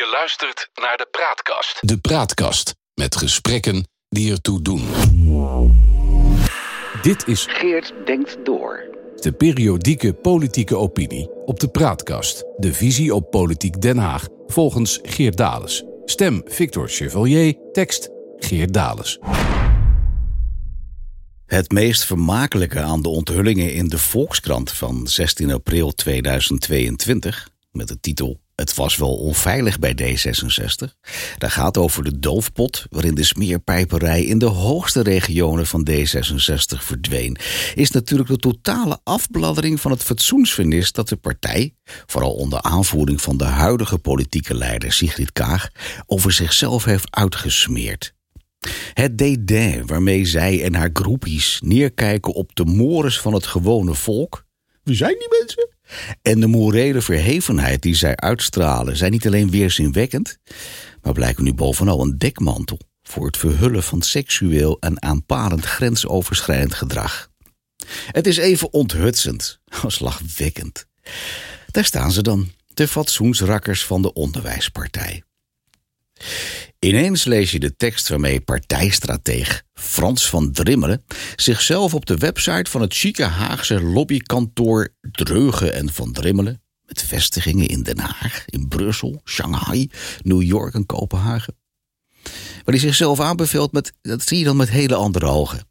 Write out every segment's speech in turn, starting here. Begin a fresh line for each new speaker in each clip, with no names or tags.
Je luistert naar de Praatkast.
De Praatkast met gesprekken die ertoe doen. Dit is
Geert denkt door.
de periodieke politieke opinie op de Praatkast. De visie op politiek Den Haag volgens Geert Dales. Stem Victor Chevalier, tekst Geert Dales.
Het meest vermakelijke aan de onthullingen in de Volkskrant van 16 april 2022, met de titel Het was wel onveilig bij D66, dat gaat over de doofpot waarin de smeerpijperij in de hoogste regionen van D66 verdween, is natuurlijk de totale afbladdering van het fatsoensvernis dat de partij, vooral onder aanvoering van de huidige politieke leider Sigrid Kaag, over zichzelf heeft uitgesmeerd. Het dédain waarmee zij en haar groepies neerkijken op de mores van het gewone volk. Wie zijn die mensen? En de morele verhevenheid die zij uitstralen zijn niet alleen weerzinwekkend, maar blijken nu bovenal een dekmantel voor het verhullen van seksueel en aanpalend grensoverschrijdend gedrag. Het is even onthutsend als lachwekkend. Daar staan ze dan, de fatsoensrakkers van de onderwijspartij. Ineens lees je de tekst waarmee partijstrateeg Frans van Drimmelen zichzelf op de website van het chique Haagse lobbykantoor Dreugen en van Drimmelen, met vestigingen in Den Haag, in Brussel, Shanghai, New York en Kopenhagen, waar hij zichzelf aanbeveelt met, dat zie je dan met hele andere ogen.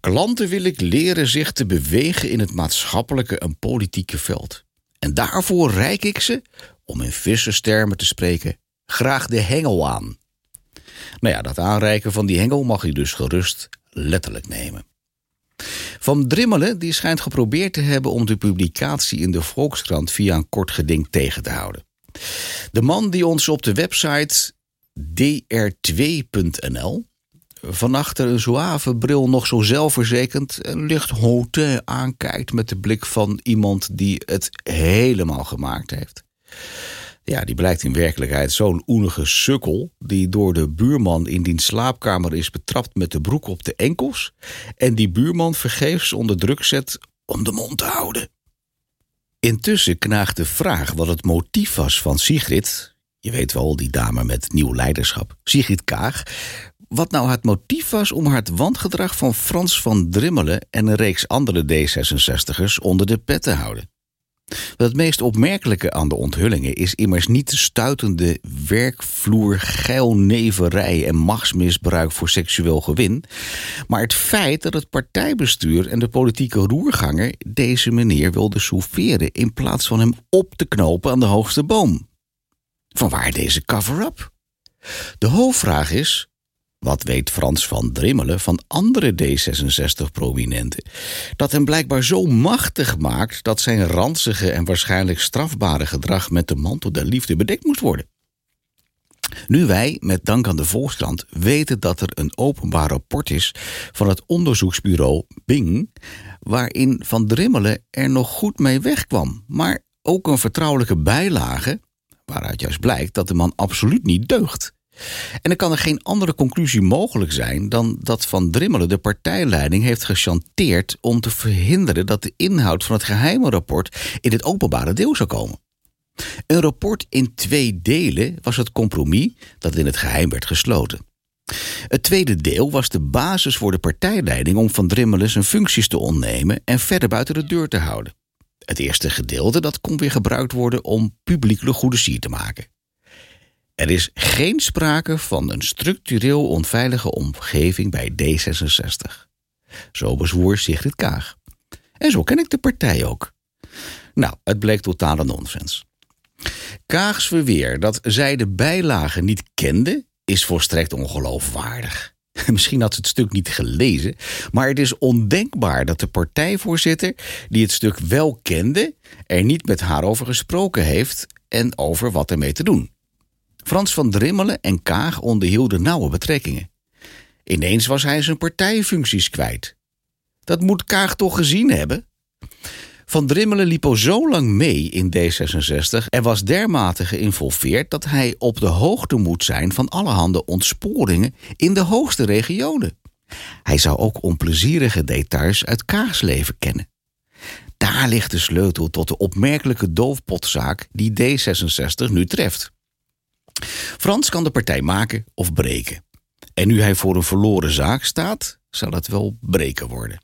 Klanten wil ik leren zich te bewegen in het maatschappelijke en politieke veld. En daarvoor reik ik ze, om in visserstermen te spreken, graag de hengel aan. Nou ja, dat aanreiken van die hengel mag je dus gerust letterlijk nemen. Van Drimmelen die schijnt geprobeerd te hebben om de publicatie in de Volkskrant via een kort geding tegen te houden. De man die ons op de website dr2.nl van achter een zouave bril nog zo zelfverzekerd en licht aankijkt met de blik van iemand die het helemaal gemaakt heeft. Ja, die blijkt in werkelijkheid zo'n oenige sukkel... die door de buurman in diens slaapkamer is betrapt met de broek op de enkels... en die buurman vergeefs onder druk zet om de mond te houden. Intussen knaagt de vraag wat het motief was van Sigrid... je weet wel, die dame met nieuw leiderschap, Sigrid Kaag... wat nou het motief was om haar het wangedrag van Frans van Drimmelen... en een reeks andere D66'ers onder de pet te houden. Het meest opmerkelijke aan de onthullingen is immers niet de stuitende werkvloer, geilneverij en machtsmisbruik voor seksueel gewin, maar het feit dat het partijbestuur en de politieke roerganger deze meneer wilde soufferen in plaats van hem op te knopen aan de hoogste boom. Vanwaar deze cover-up? De hoofdvraag is: wat weet Frans van Drimmelen van andere D66-prominenten? Dat hem blijkbaar zo machtig maakt dat zijn ranzige en waarschijnlijk strafbare gedrag met de mantel der liefde bedekt moest worden. Nu wij, met dank aan de Volkskrant, weten dat er een openbaar rapport is van het onderzoeksbureau Bing, waarin Van Drimmelen er nog goed mee wegkwam, maar ook een vertrouwelijke bijlage, waaruit juist blijkt dat de man absoluut niet deugt. En er kan er geen andere conclusie mogelijk zijn dan dat Van Drimmelen de partijleiding heeft gechanteerd om te verhinderen dat de inhoud van het geheime rapport in het openbare deel zou komen. Een rapport in twee delen was het compromis dat in het geheim werd gesloten. Het tweede deel was de basis voor de partijleiding om Van Drimmelen zijn functies te ontnemen en verder buiten de deur te houden. Het eerste gedeelte dat kon weer gebruikt worden om publiekelijk goede sier te maken. Er is geen sprake van een structureel onveilige omgeving bij D66. Zo bezwoer Sigrid Kaag. En zo ken ik de partij ook. Nou, het bleek totale nonsens. Kaags verweer dat zij de bijlage niet kende, is volstrekt ongeloofwaardig. Misschien had ze het stuk niet gelezen, maar het is ondenkbaar dat de partijvoorzitter, die het stuk wel kende, er niet met haar over gesproken heeft en over wat ermee te doen. Frans van Drimmelen en Kaag onderhielden nauwe betrekkingen. Ineens was hij zijn partijfuncties kwijt. Dat moet Kaag toch gezien hebben? Van Drimmelen liep al zo lang mee in D66 en was dermate geïnvolveerd dat hij op de hoogte moet zijn van allerhande ontsporingen in de hoogste regionen. Hij zou ook onplezierige details uit Kaags leven kennen. Daar ligt de sleutel tot de opmerkelijke doofpotzaak die D66 nu treft. Frans kan de partij maken of breken. En nu hij voor een verloren zaak staat, zal het wel breken worden.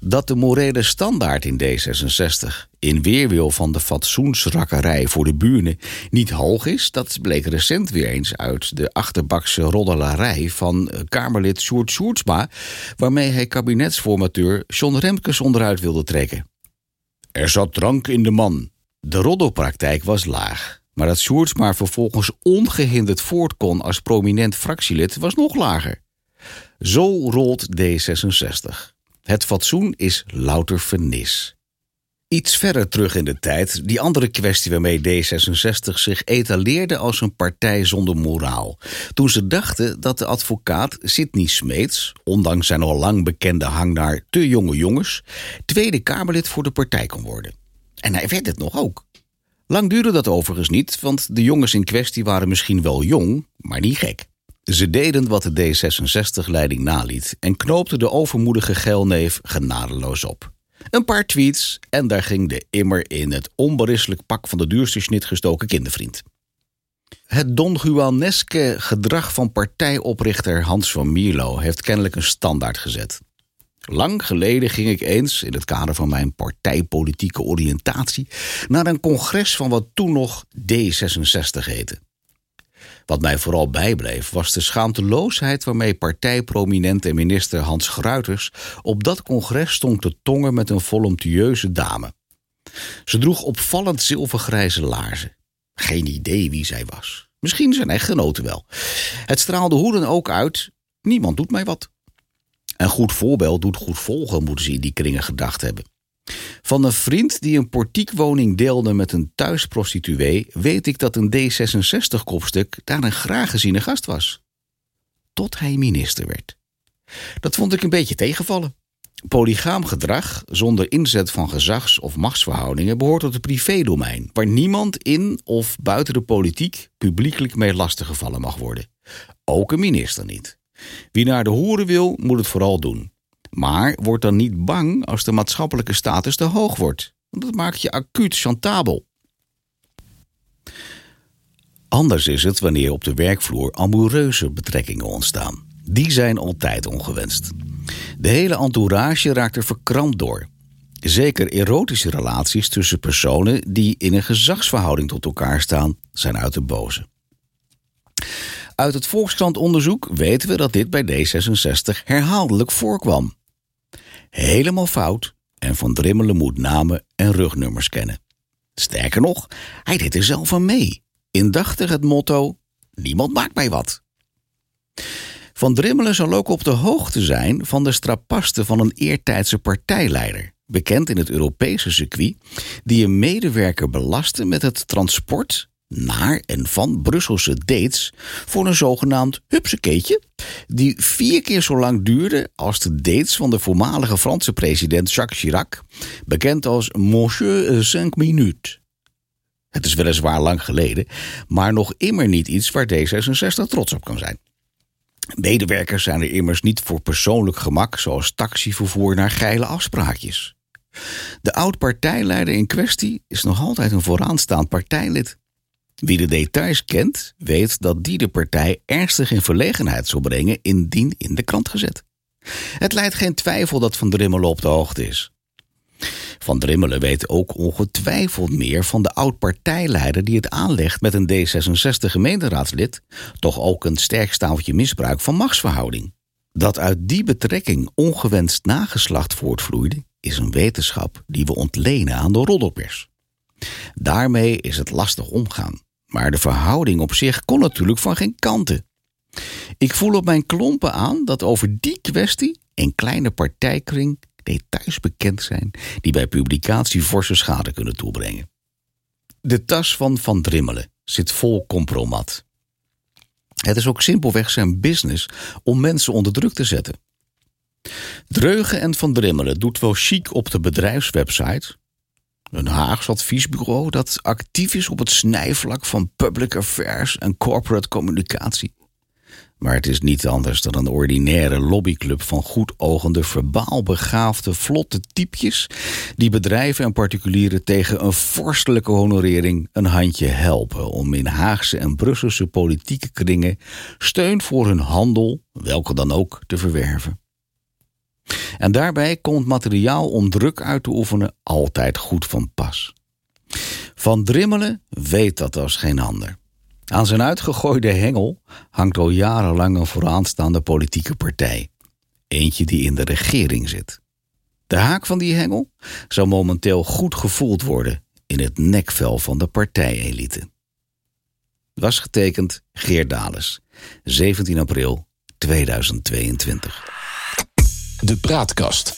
Dat de morele standaard in D66, in weerwil van de fatsoensrakkerij voor de buren, niet hoog is, dat bleek recent weer eens uit de achterbakse roddelarij van eh, Kamerlid Sjoerd Sjoerdsma, waarmee hij kabinetsformateur John Remkes onderuit wilde trekken. Er zat drank in de man. De roddelpraktijk was laag. Maar dat Sjoerdsma vervolgens ongehinderd voort kon als prominent fractielid was nog lager. Zo rolt D66. Het fatsoen is louter vernis. Iets verder terug in de tijd, die andere kwestie waarmee D66 zich etaleerde als een partij zonder moraal. Toen ze dachten dat de advocaat Sidney Smeets, ondanks zijn al lang bekende hang naar te jonge jongens, Tweede Kamerlid voor de partij kon worden. En hij werd het nog ook. Lang duurde dat overigens niet, want de jongens in kwestie waren misschien wel jong, maar niet gek. Ze deden wat de D66-leiding naliet en knoopten de overmoedige geilneef genadeloos op. Een paar tweets en daar ging de immer in het onberisselijk pak van de duurste snit gestoken kindervriend. Het Don Juaneske gedrag van partijoprichter Hans van Mierlo heeft kennelijk een standaard gezet. Lang geleden ging ik eens, in het kader van mijn partijpolitieke oriëntatie, naar een congres van wat toen nog D66 heette. Wat mij vooral bijbleef was de schaamteloosheid waarmee partijprominent en minister Hans Gruiters op dat congres stond te tongen met een voluptueuze dame. Ze droeg opvallend zilvergrijze laarzen. Geen idee wie zij was. Misschien zijn echtgenoten wel. Het straalde hoe dan ook uit: niemand doet mij wat. Een goed voorbeeld doet goed volgen, moeten ze in die kringen gedacht hebben. Van een vriend die een portiekwoning deelde met een thuisprostituee, weet ik dat een D66-kopstuk daar een graag geziene gast was. Tot hij minister werd. Dat vond ik een beetje tegenvallen. Polygaam gedrag, zonder inzet van gezags- of machtsverhoudingen, behoort tot het privédomein, waar niemand in of buiten de politiek publiekelijk mee lastiggevallen mag worden. Ook een minister niet. Wie naar de horen wil, moet het vooral doen. Maar word dan niet bang als de maatschappelijke status te hoog wordt. Want dat maakt je acuut chantabel. Anders is het wanneer op de werkvloer amoureuze betrekkingen ontstaan. Die zijn altijd ongewenst. De hele entourage raakt er verkrampt door. Zeker erotische relaties tussen personen die in een gezagsverhouding tot elkaar staan, zijn uit de boze. Uit het Volkskrant-onderzoek weten we dat dit bij D66 herhaaldelijk voorkwam. Helemaal fout en Van Drimmelen moet namen en rugnummers kennen. Sterker nog, hij deed er zelf aan mee. Indachtig het motto: Niemand maakt mij wat. Van Drimmelen zal ook op de hoogte zijn van de strapasten van een eertijdse partijleider, bekend in het Europese circuit, die een medewerker belastte met het transport naar en van Brusselse dates voor een zogenaamd hupsekeetje, die vier keer zo lang duurde als de dates van de voormalige Franse president Jacques Chirac, bekend als Monsieur Cinq Minutes. Het is weliswaar lang geleden, maar nog immer niet iets waar D66 trots op kan zijn. Medewerkers zijn er immers niet voor persoonlijk gemak, zoals taxivervoer naar geile afspraakjes. De oud-partijleider in kwestie is nog altijd een vooraanstaand partijlid. Wie de details kent, weet dat die de partij ernstig in verlegenheid zal brengen indien in de krant gezet. Het leidt geen twijfel dat Van Drimmelen op de hoogte is. Van Drimmelen weet ook ongetwijfeld meer van de oud-partijleider die het aanlegt met een D66 gemeenteraadslid, toch ook een sterk staaltje misbruik van machtsverhouding. Dat uit die betrekking ongewenst nageslacht voortvloeide, is een wetenschap die we ontlenen aan de roddelpers. Daarmee is het lastig omgaan. Maar de verhouding op zich kon natuurlijk van geen kanten. Ik voel op mijn klompen aan dat over die kwestie een kleine partijkring details bekend zijn die bij publicatie forse schade kunnen toebrengen. De tas van Van Drimmelen zit vol compromat. Het is ook simpelweg zijn business om mensen onder druk te zetten. Dreugen en Van Drimmelen doet wel chic op de bedrijfswebsite, een Haags adviesbureau dat actief is op het snijvlak van public affairs en corporate communicatie. Maar het is niet anders dan een ordinaire lobbyclub van goedogende, verbaal begaafde, vlotte typjes die bedrijven en particulieren tegen een vorstelijke honorering een handje helpen om in Haagse en Brusselse politieke kringen steun voor hun handel, welke dan ook, te verwerven. En daarbij komt materiaal om druk uit te oefenen altijd goed van pas. Van Drimmelen weet dat als geen ander. Aan zijn uitgegooide hengel hangt al jarenlang een vooraanstaande politieke partij. Eentje die in de regering zit. De haak van die hengel zou momenteel goed gevoeld worden in het nekvel van de partijelite. Was getekend Geert Dales, 17 april 2022.
De Praatkast.